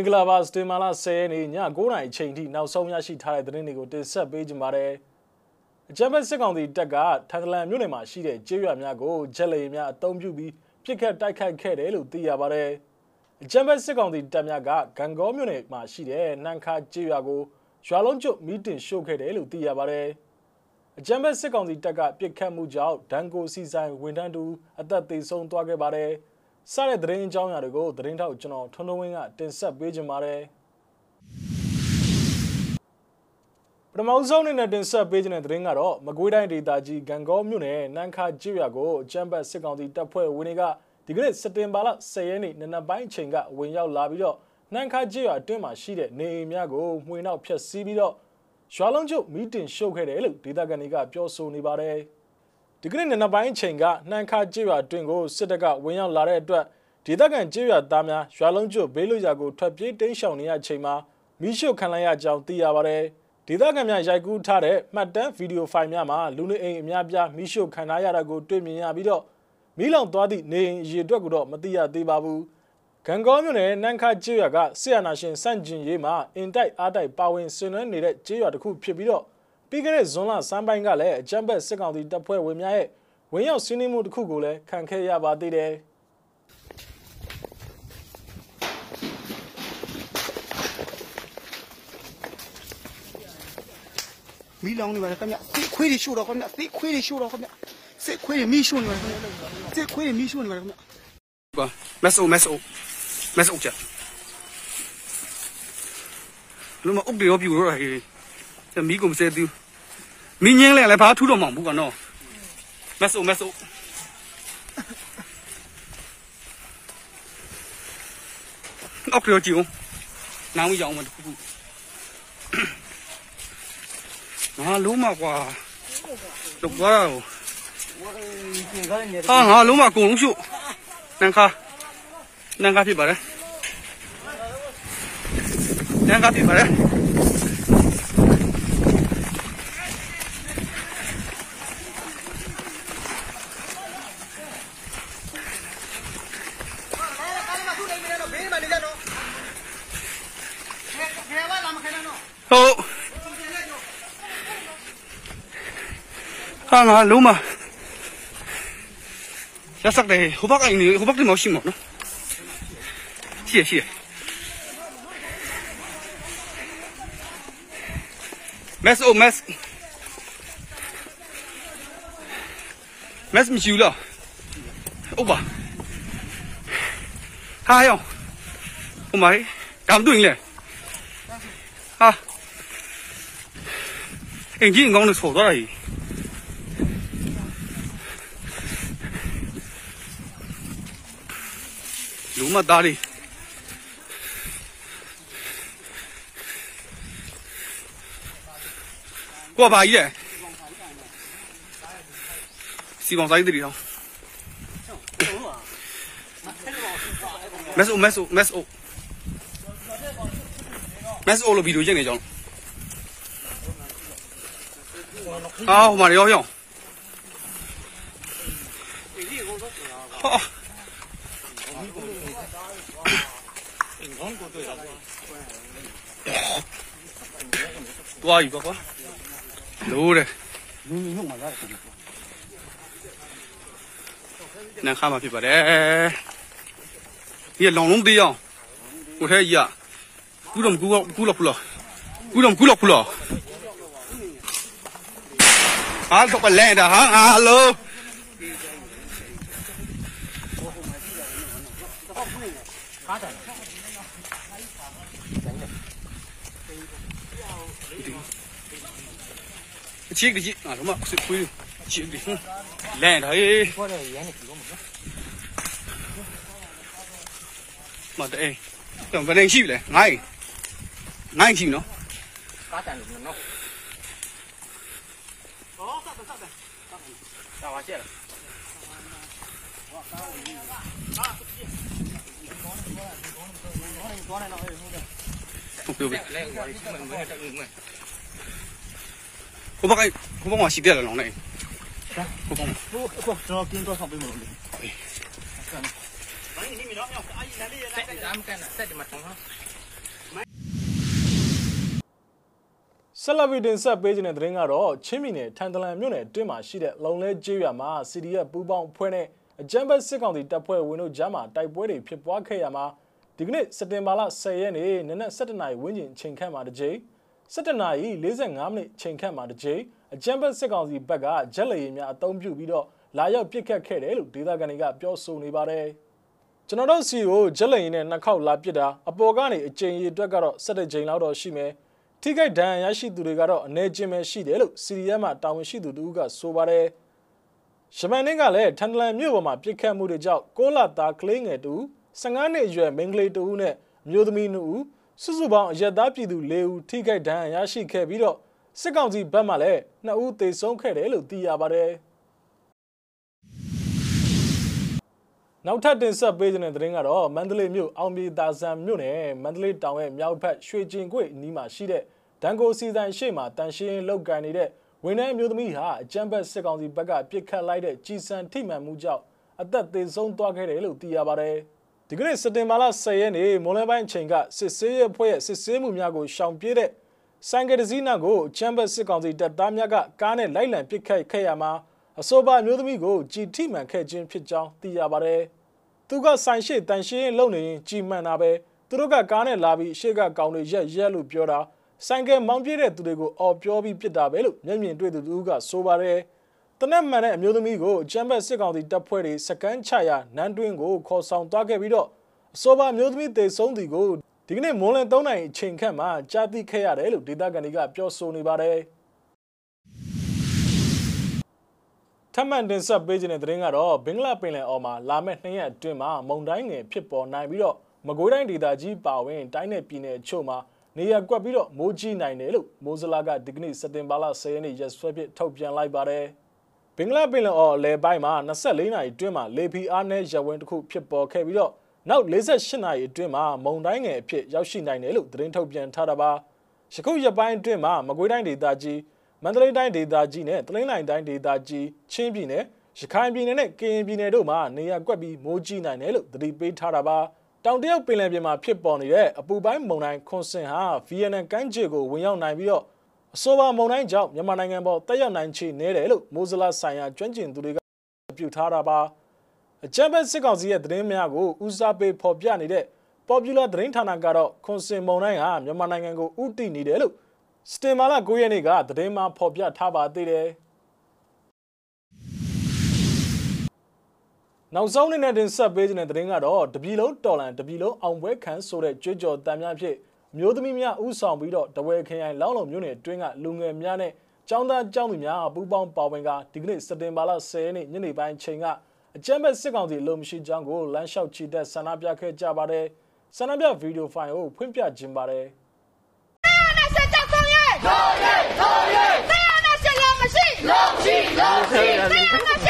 င်္ဂလာပါစတင်မာလာ10ရက်နေ့ည9:00နာရီအချိန်ထိနောက်ဆုံးရရှိထားတဲ့သတင်းတွေကိုတင်ဆက်ပေးကြပါမယ်။အကြမ်းဖက်စစ်ကောင်စီတပ်ကထန်တလန်မြို့နယ်မှာရှိတဲ့ကျေးရွာများကိုဂျက်လေများအုံပြုပြီးပြစ်ခတ်တိုက်ခိုက်ခဲ့တယ်လို့သိရပါတယ်။အကြမ်းဖက်စစ်ကောင်စီတပ်များကဂံကောမြို့နယ်မှာရှိတဲ့နန်ခါကျေးရွာကိုရွာလုံးကျွတ်မီးတင်ရှို့ခဲ့တယ်လို့သိရပါတယ်။အကြမ်းဖက်စစ်ကောင်စီတပ်ကပြစ်ခတ်မှုကြောင့်ဒန်ကိုစီဆိုင်ဝန်ထမ်းတူအသက်သေဆုံးသွားခဲ့ပါတယ်။ စတဲ့သတင်းအကြောင်းအရာတွေကိုသတင်းထောက်ကျွန်တော်ထွန်းထွန်းဝင်းကတင်ဆက်ပေးကြပါမယ်ပထမဆုံးအနေနဲ့တင်ဆက်ပေးခြင်းတဲ့သတင်းကတော့မကွေးတိုင်းဒေသကြီးဂံကောမြို့နယ်နန်းခါကျွရကိုအကြမ်းဖက်စစ်ကောင်စီတပ်ဖွဲ့ဝင်တွေကဒီကနေ့စက်တင်ဘာလ10ရက်နေ့နနက်ပိုင်းအချိန်ကဝင်ရောက်လာပြီးတော့နန်းခါကျွရအတွင်းမှာရှိတဲ့နေအိမ်များကိုမှွေနောက်ဖျက်ဆီးပြီးတော့ရွာလုံးကျုပ်မီးတင်ရှို့ခဲ့တယ်လို့ဒေသခံတွေကပြောဆိုနေပါတယ်။ ဒီကနေ့နံနက်ပိုင်းချိန်ကနှမ်းခါကျေးရွာတွင်ကိုစစ်တပ်ကဝင်ရောက်လာတဲ့အတွက်ဒေသခံကျေးရွာသားများရွာလုံးကျွတ်ဘေးလွတ်ရာကိုထွက်ပြေးတိမ်းရှောင်နေရချိန်မှာမိရှုခံလိုက်ရကြောင်းသိရပါတယ်။ဒေသခံများရိုက်ကူးထားတဲ့မှတ်တမ်းဗီဒီယိုဖိုင်များမှာလူနေအိမ်အများပြားမိရှုခံထားရတာကိုတွေ့မြင်ရပြီးတော့မိလောင်သွားသည့်နေအိမ်အရေအတွက်ကိုတော့မသိရသေးပါဘူး။ဂံကောမြို့နယ်နန်းခါကျေးရွာကဆီယနာရှင်စန့်ကျင်ရေးမှာအင်တိုက်အားတိုက်ပါဝင်ဆင်နွှဲနေတဲ့ကျေးရွာတစ်ခုဖြစ်ပြီးတော့ ပြီးခဲ့တဲ့ဇွန်လစမ်းပိုင်းကလည်းအကြမ်းဖက်စစ်ကောင်စီတပ်ဖွဲ့ဝင်များရဲ့ဝင်ရောက်စီးနင်းမှုတစ်ခုကိုလည်းခံခဲ့ရပါသေးတယ်မီးလောင်နေပါလေခင်ဗျစစ်ခွေးတွေရှို့တော့ခင်ဗျစစ်ခွေးတွေရှို့တော့ခင်ဗျစစ်ခွေးတွေမီးရှို့နေပါလေခင်ဗျစစ်ခွေးတွေမီးရှို့နေပါလေခင်ဗျပါမက်ဆိုမက်ဆိုမက်ဆိုချက်လူမအုပ်တွေရောပြူတော့ဟေးမီးကုန်စဲသူမင်းငင်းလဲလည်းဘာထူးတော့မှမဟု တ်ကနော်မက်ဆိုမက်ဆိုအောက်ပြောကြည့်ဦးနောင်ရအောင်မတခုခုငါလုံးမကွာတော့ကွာဟာငါလုံးမကုန်လုံးရှုနန်ခါနန်ခါဖြစ်ပါတယ်နန်ခါဖြစ်ပါတယ်ဟုတ် ဟာငါလုံးမရစက်တယ်ဟိုဘက်အိမ်နေဟိုဘက်တည်းမရှိမနော်ရှိရရှိရမက်အိုမက်မက်မရှိဘူးလားဟုတ်ပါဟာယောဟိုမိုင်းဒါမတွေ့ရင်လေဟာအင်ဂျင်ကောင်းလို့ဆော်သွားတာကြီး လူမသားလေးကိုပါကြီးလေစီပေါင်ဆိုင်တည်းတော့မက်ဆိုမက်ဆိုမက်ဆိုမက်ဆိုလို့ဗီဒီယိုရိုက်နေကြအောင် ตัวอยู่ปะวะรู้เลยนั่งข้ามาผิดปะเด้เนี่ยหลงลงดีอ่ะกูแท้ยี่อ่ะกูดมกูกูหลอกกูหลอกกูดมกูหลอกกูหลอกဟာတော့ပလဲတာဟာဟာလို chị rồi chiếc đi chị. À đúng không sự quy đi lẹ đấy. Mà đây tưởng vấn đề chịu đấy ngay. Ngay chịu nó. Tao chết rồi. ဟုတ်ပြီဟိုဘက်ကဟိုဘက်မှာရှိတယ်လောင်းလိုက်ဟိုဘက်မှာဟိုဘက်ကျွန်တော်ကင်းတော့ဆောင်ပေးမလို့မိုင်းနေမလို့မြောက်အာရီနာလေးရလာတယ်ဒါမှကန်ဆက်တယ်မထုံးဟာဆလဗီတင်ဆက်ပေးခြင်းတဲ့သတင်းကတော့ချင်းမီနယ်ထန်တလန်မြို့နယ်အတွင်းမှာရှိတဲ့လုံလဲကျေးရွာမှာ CDF ပူးပေါင်းအဖွဲ့နဲ့ အကြမ်းဖက်စစ်ကောင်စီတပ်ဖွဲ့ဝင်တို့ကြားမှာတိုက်ပွဲတွေဖြစ်ပွားခဲ့ရမှာဒီကနေ့စက်တင်ဘာလ10ရက်နေ့နနက်7:00နာရီဝန်းကျင်ချိန်ခန့်မှာတစ်ကြိမ်7:00နာရီ45မိနစ်ချိန်ခန့်မှာတစ်ကြိမ်အကြမ်းဖက်စစ်ကောင်စီဘက်ကဂျက်လေယာဉ်များအုံပြုပြီးတော့လာရောက်ပစ်ခတ်ခဲ့တယ်လို့ဒေသခံတွေကပြောဆိုနေပါတယ်ကျွန်တော်တို့စီကိုဂျက်လေယာဉ်နဲ့နှစ်ခေါက်လာပစ်တာအပေါ်ကနေအကြိမ်ရီအတွက်ကတော့7ကြိမ်လောက်တော့ရှိမယ်ထိခိုက်ဒဏ်ရာရရှိသူတွေကတော့အနေချင်းပဲရှိတယ်လို့စီရီယမ်မှာတာဝန်ရှိသူတို့ကဆိုပါတယ် ရှမန်နင်းကလည်းထန်တလန်မြို့ပေါ်မှာပြစ်ခတ်မှုတွေကြောင့်ကိုလာသားကလေးငယ်တူ15နှစ်အရွယ်မိန်းကလေးတူနဲ့မျိုးသမီး2ဦးစုစုပေါင်းအရက်သားပြည်သူ4ဦးထိခိုက်ဒဏ်ရာရရှိခဲ့ပြီးတော့စစ်ကောင်စီဘက်မှလည်း2ဦးသေဆုံးခဲ့တယ်လို့သိရပါတယ်နောက်ထပ်တင်ဆက်ပေးတဲ့သတင်းကတော့မန္တလေးမြို့အောင်ပြည်သာဆန်မြို့နယ်မန္တလေးတောင်ရဲ့မြောက်ဘက်ရွှေကျင်ကွေ့နီးမှာရှိတဲ့ဒန်ကိုစီဆိုင်ရှေ့မှာတန်ရှင်းလောက်ကန်နေတဲ့ ဝန်ထမ်းအမျိုးသမီးဟာအကြမ်းဖက်စစ်ကောင်စီဘက်ကပြစ်ခတ်လိုက်တဲ့ကြီးစံထိမှန်မှုကြောင့်အသက်သေဆုံးသွားခဲ့တယ်လို့သိရပါတယ်။ဒီကနေ့စက်တင်ဘာလ10ရက်နေ့မွန်လယ်ပိုင်းအချိန်ကစစ်ဆေးရဖွဲ့ရဲ့စစ်ဆေးမှုများကိုရှောင်ပြေးတဲ့ဆိုင်ကယ်တစည်းနာကိုအကြမ်းဖက်စစ်ကောင်စီတပ်သားများကကားနဲ့လိုက်လံပစ်ခတ်ခဲ့ရမှာအဆိုပါမျိုးသမီးကိုကြည်ထိမှန်ခဲ့ခြင်းဖြစ်ကြောင်းသိရပါတယ်။သူကဆိုင်ရှိတန်ရှင်းလုံနေရင်ကြည်မှန်တာပဲသူတို့ကကားနဲ့လာပြီးရှေ့ကကောင်တွေရက်ရက်လို့ပြောတာ ဆိုင်ကယ်မောင်းပြေးတဲ့သူတွေကိုအော်ပြောပြီးပြစ်တာပဲလို့မျက်မြင်တွေ့သူတို့ကဆိုပါတယ်။တနက်မှန်တဲ့အမျိုးသမီးကိုချမ်ဘတ်စစ်ကောင်စီတပ်ဖွဲ့တွေစကန်ချရာနန်းတွင်းကိုခေါ်ဆောင်သွားခဲ့ပြီးတော့အဆိုပါမျိုးသမီးတေဆုံးသူကိုဒီကနေ့မွန်လယ်3နိုင်အချိန်ခန့်မှာကြားသိခဲ့ရတယ်လို့ဒေသခံတွေကပြောဆိုနေပါတယ်။ထပ်မံတင်ဆက်ပေးခြင်းတဲ့သတင်းကတော့ဘင်္ဂလားပင်လယ်အော်မှာလာမယ့်နှစ်ရက်အတွင်းမှာမုန်တိုင်းငယ်ဖြစ်ပေါ်နိုင်ပြီးတော့မကွေးတိုင်းဒေသကြီးပါဝင်တိုင်းနယ်ပြည်နယ်အချို့မှာ နေရာကွက်ပြီးတော့မိုးကြီးနိုင်တယ်လို့မိုးစလာကဒီကနေ့စက်တင်ဘာလ10ရက်နေ့ရက်စွဲပြထုတ်ပြန်လိုက်ပါတယ်။ဘင်္ဂလားပင်လယ်အော်အလဲပိုင်းမှာ24နာရီအတွင်းမှာလေဖီအားနဲ့ရဝင်းတစ်ခုဖြစ်ပေါ်ခဲ့ပြီးတော့နောက်48နာရီအတွင်းမှာမုန်တိုင်းငယ်အဖြစ်ရောက်ရှိနိုင်တယ်လို့သတင်းထုတ်ပြန်ထားတာပါ။ယခုရက်ပိုင်းအတွင်းမှာမကွေးတိုင်းဒေသကြီးမန္တလေးတိုင်းဒေသကြီးနဲ့တလင်းလိုင်တိုင်းဒေသကြီးချင်းပြည်နယ်ရခိုင်ပြည်နယ်နဲ့ကရင်ပြည်နယ်တို့မှာနေရာကွက်ပြီးမိုးကြီးနိုင်တယ်လို့သတိပေးထားတာပါ တောင်တရုတ်ပင်လယ်ပြင်မှာဖြစ်ပေါ်နေတဲ့အပူပိုင်းမုန်တိုင်းခွန်စင်ဟာဗီယက်နမ်ကမ်းခြေကိုဝင်ရောက်နိုင်ပြီးတော့အဆိုပါမုန်တိုင်းကြောင့်မြန်မာနိုင်ငံပေါ်တက်ရောက်နိုင်ချေနေတယ်လို့မိုးစလာဆိုင်ရာကျွမ်းကျင်သူတွေကပြုထားတာပါအကြမ်းဖက်စစ်ကောင်စီရဲ့သတင်းများကိုဦးစားပေးဖော်ပြနေတဲ့ Popular သတင်းဌာနကတော့ခွန်စင်မုန်တိုင်းဟာမြန်မာနိုင်ငံကိုဥတီနေတယ်လို့စတင်မာလာ9ရက်နေ့ကသတင်းမှဖော်ပြထားပါသေးတယ် နောက်ဆုံးအနေနဲ့တင်ဆက်ပေးခြင်းတဲ့သတင်းကတော့တပြီလုံးတော်လန်တပြီလုံးအောင်ပွဲခံဆိုတဲ့ကြွကြော်တန်များဖြစ်မျိုးသမီးများဥဆောင်ပြီးတော့တဝဲခရိုင်လောင်းလုံမြို့နယ်တွင်းကလူငယ်များနဲ့ကျောင်းသားကျောင်းသူများပူးပေါင်းပါဝင်ကဒီကနေ့စက်တင်ဘာလ10ရက်နေ့ညနေပိုင်းချိန်ကအကြမ်းဖက်စစ်ကောင်စီလုံမရှိကြောင်းကိုလမ်းလျှောက်ချီတက်ဆန္ဒပြခဲ့ကြပါတယ်ဆန္ဒပြဗီဒီယိုဖိုင်ကိုဖွင့်ပြခြင်းပါတယ်တော်ရဲတော်ရဲတရားနာရှင်လုံမရှိလုံရှိတရားနာရှင်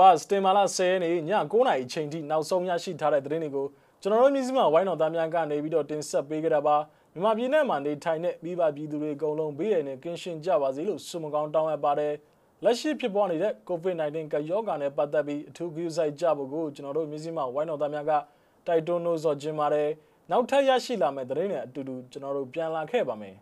ဟုတ်ကဲ့ပါစတင်မာလာ10ရက်နေ့ည9:00နာရီအချိန်ထိနောက်ဆုံးရရှိထားတဲ့သတင်းတွေကိုကျွန်တော်တို့မျိုးစမဝိုင်းတော်သားများကနေပြီးတော့တင်ဆက်ပေးကြတာပါမြန်မာပြည်နယ်မှာနေထိုင်တဲ့မိဘပြည်သူတွေအကုန်လုံးဘေးရည်နဲ့ကင်းရှင်းကြပါစေလို့ဆုမကောင်းတောင်းအပ်ပါတယ်လက်ရှိဖြစ်ပေါ်နေတဲ့ COVID-19 ကရောဂါနဲ့ပတ်သက်ပြီးအထူးဂရုစိုက်ကြဖို့ကိုကျွန်တော်တို့မျိုးစမဝိုင်းတော်သားများကတိုက်တွန်းလို့ဆိုခြင်းပါတယ်နောက်ထပ်ရရှိလာမယ့်သတင်းတွေအတူတူကျွန်တော်တို့ပြန်လာခဲ့ပါမယ်